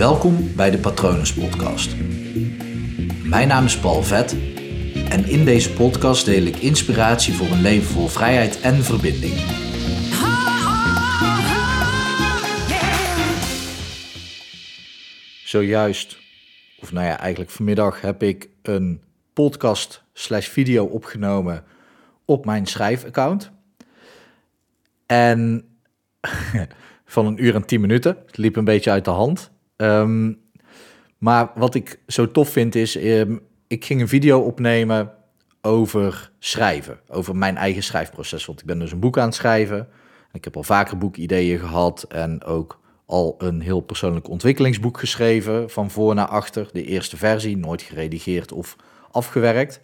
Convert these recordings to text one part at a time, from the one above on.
Welkom bij de Patronus Podcast. Mijn naam is Paul Vet en in deze podcast deel ik inspiratie voor een leven vol vrijheid en verbinding. Zojuist, of nou ja, eigenlijk vanmiddag heb ik een podcast slash video opgenomen op mijn schrijfaccount. En van een uur en tien minuten. Het liep een beetje uit de hand. Ehm, maar wat ik zo tof vind is, ehm, ik ging een video opnemen over schrijven. Over mijn eigen schrijfproces. Want ik ben dus een boek aan het schrijven. Ik heb al vaker boekideeën gehad en ook al een heel persoonlijk ontwikkelingsboek geschreven. Van voor naar achter. De eerste versie, nooit geredigeerd of afgewerkt.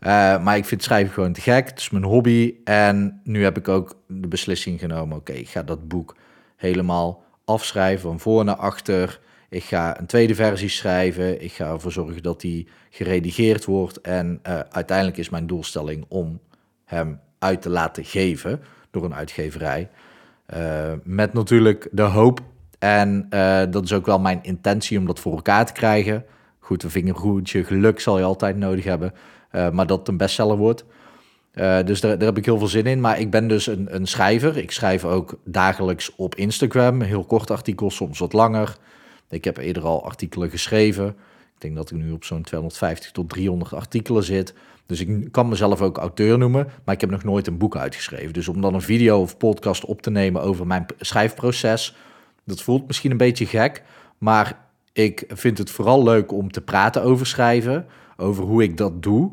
Uh, maar ik vind schrijven gewoon te gek. Het is mijn hobby. En nu heb ik ook de beslissing genomen: oké, ik ga dat boek helemaal afschrijven van voor naar achter. Ik ga een tweede versie schrijven. Ik ga ervoor zorgen dat die geredigeerd wordt. En uh, uiteindelijk is mijn doelstelling om hem uit te laten geven door een uitgeverij. Uh, met natuurlijk de hoop. En uh, dat is ook wel mijn intentie om dat voor elkaar te krijgen. Goed, een vingergoedje geluk zal je altijd nodig hebben. maar dat het een bestseller wordt. Uh, dus daar, daar, heb ik heel veel zin in. Maar ik ben dus een, een, schrijver. Ik schrijf ook dagelijks op Instagram. Heel kort artikels, soms wat langer. Ik heb eerder al artikelen geschreven. Ik denk dat ik nu op zo'n 250 tot 300 artikelen zit. Dus ik kan mezelf ook auteur noemen. Maar ik heb nog nooit een boek uitgeschreven. Dus om dan een video of podcast op te nemen over mijn schrijfproces. Dat voelt misschien een beetje gek. Maar ik vind het vooral leuk om te praten over schrijven. Over hoe ik dat doe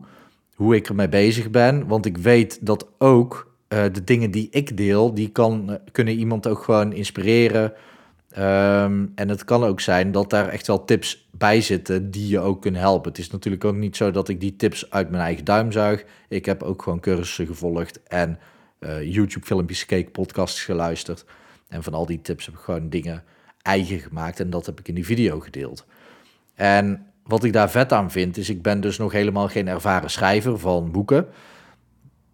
hoe ik ermee bezig ben. Want ik weet dat ook uh, de dingen die ik deel, die kan, uh, kunnen iemand ook gewoon inspireren. Um, en het kan ook zijn dat daar echt wel tips bij zitten die je ook kunnen helpen. Het is natuurlijk ook niet zo dat ik die tips uit mijn eigen duim zuig. Ik heb ook gewoon cursussen gevolgd en uh, YouTube-filmpjes gekeken, podcasts geluisterd. En van al die tips heb ik gewoon dingen eigen gemaakt en dat heb ik in die video gedeeld. En wat ik daar vet aan vind, is ik ben dus nog helemaal geen ervaren schrijver van boeken.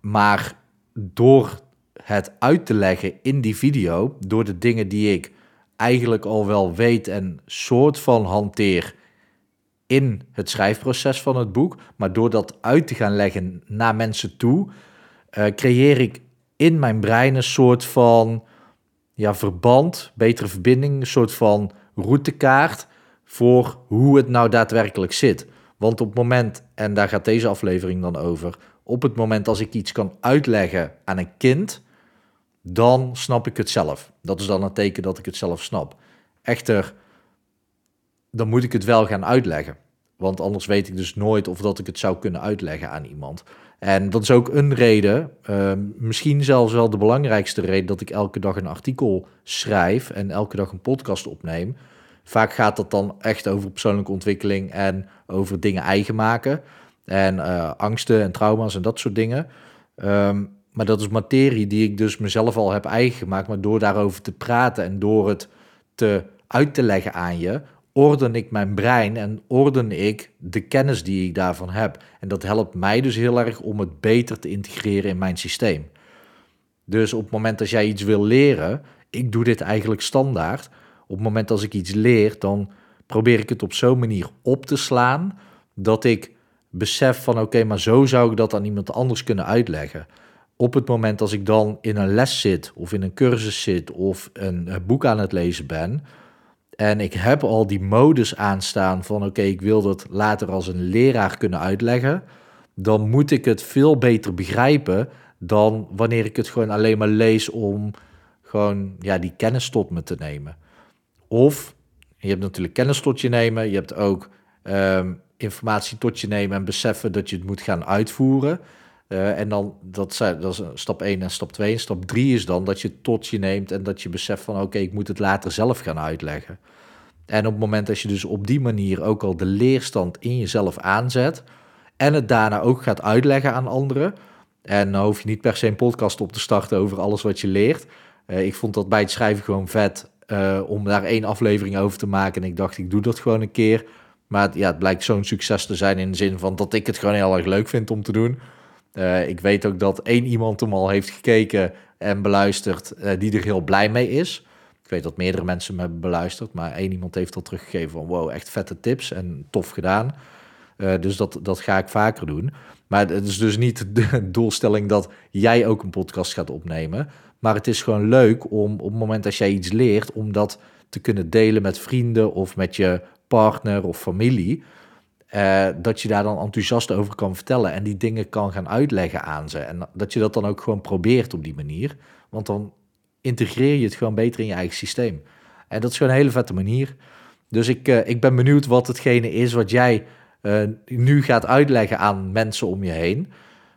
Maar door het uit te leggen in die video, door de dingen die ik eigenlijk al wel weet en soort van hanteer in het schrijfproces van het boek, maar door dat uit te gaan leggen naar mensen toe, uh, creëer ik in mijn brein een soort van ja, verband, betere verbinding, een soort van routekaart voor hoe het nou daadwerkelijk zit. Want op het moment, en daar gaat deze aflevering dan over, op het moment als ik iets kan uitleggen aan een kind, dan snap ik het zelf. Dat is dan een teken dat ik het zelf snap. Echter, dan moet ik het wel gaan uitleggen. Want anders weet ik dus nooit of dat ik het zou kunnen uitleggen aan iemand. En dat is ook een reden, uh, misschien zelfs wel de belangrijkste reden, dat ik elke dag een artikel schrijf en elke dag een podcast opneem Vaak gaat het dan echt over persoonlijke ontwikkeling en over dingen eigen maken. En uh, angsten en trauma's en dat soort dingen. Um, maar dat is materie die ik dus mezelf al heb eigen gemaakt. Maar door daarover te praten en door het te uit te leggen aan je, orden ik mijn brein en orden ik de kennis die ik daarvan heb. En dat helpt mij dus heel erg om het beter te integreren in mijn systeem. Dus op het moment dat jij iets wil leren, ik doe dit eigenlijk standaard op het moment als ik iets leer, dan probeer ik het op zo'n manier op te slaan dat ik besef van oké, maar zo zou ik dat aan iemand anders kunnen uitleggen. Op het moment als ik dan in een les zit of in een cursus zit of een, boek aan het lezen ben en ik heb al die modus aanstaan van oké, ik wil dat later als een leraar kunnen uitleggen, dan moet ik het veel beter begrijpen dan wanneer ik het gewoon alleen maar lees om gewoon ja, die kennis tot me te nemen. Of je hebt natuurlijk kennis tot je nemen, je hebt ook um, informatie tot je nemen en beseffen dat je het moet gaan uitvoeren. Uh, en dan, dat, dat is stap 1 en stap 2. En stap 3 is dan dat je het tot je neemt en dat je beseft van oké, ik moet het later zelf gaan uitleggen. En op het moment dat je dus op die manier ook al de leerstand in jezelf aanzet en het daarna ook gaat uitleggen aan anderen. En dan hoef je niet per se een podcast op te starten over alles wat je leert. Uh, ik vond dat bij het schrijven gewoon vet. Uh, om daar één aflevering over te maken. En ik dacht, ik doe dat gewoon een keer. Maar ja, het blijkt zo'n succes te zijn in de zin van dat ik het gewoon heel erg leuk vind om te doen. Uh, ik weet ook dat één iemand hem al heeft gekeken en beluisterd, uh, die er heel blij mee is. Ik weet dat meerdere mensen me hebben beluisterd, maar één iemand heeft al teruggegeven van wow, echt vette tips en tof gedaan. Uh, dus dat, dat ga ik vaker doen. Maar het is dus niet de doelstelling dat jij ook een podcast gaat opnemen. Maar het is gewoon leuk om op het moment dat jij iets leert, om dat te kunnen delen met vrienden of met je partner of familie. Uh, dat je daar dan enthousiast over kan vertellen en die dingen kan gaan uitleggen aan ze. En dat je dat dan ook gewoon probeert op die manier. Want dan integreer je het gewoon beter in je eigen systeem. En dat is gewoon een hele vette manier. Dus ik, uh, ik ben benieuwd wat hetgene is wat jij uh, nu gaat uitleggen aan mensen om je heen.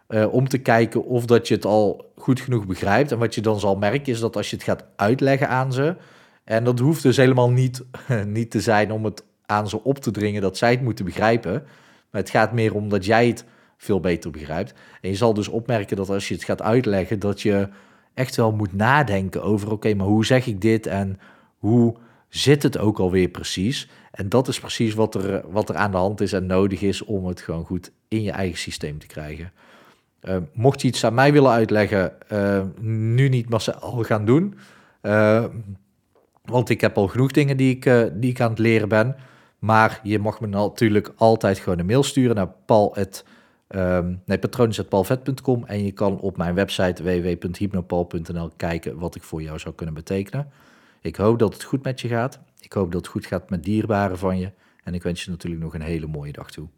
Uh, om te kijken of dat je het al goed genoeg begrijpt. En wat je dan zal merken is dat als je het gaat uitleggen aan ze. En dat hoeft dus helemaal niet, niet te zijn om het aan ze op te dringen dat zij het moeten begrijpen. Maar het gaat meer om dat jij het veel beter begrijpt. En je zal dus opmerken dat als je het gaat uitleggen, dat je echt wel moet nadenken over: oké, maar hoe zeg ik dit en hoe zit het ook alweer precies? En dat is precies wat er, wat er aan de hand is en nodig is om het gewoon goed in je eigen systeem te krijgen. Uh, mocht je iets aan mij willen uitleggen, uh, nu niet, maar al gaan doen. Uh, want ik heb al genoeg dingen die ik, die ik aan het leren ben. Maar je mag me natuurlijk altijd gewoon een mail sturen naar paul. Um, nee, patronen.paulvet.com en je kan op mijn website www.hypnopal.nl kijken wat ik voor jou zou kunnen betekenen. Ik hoop dat het goed met je gaat. Ik hoop dat het goed gaat met dierbaren van je. En ik wens je natuurlijk nog een hele mooie dag toe.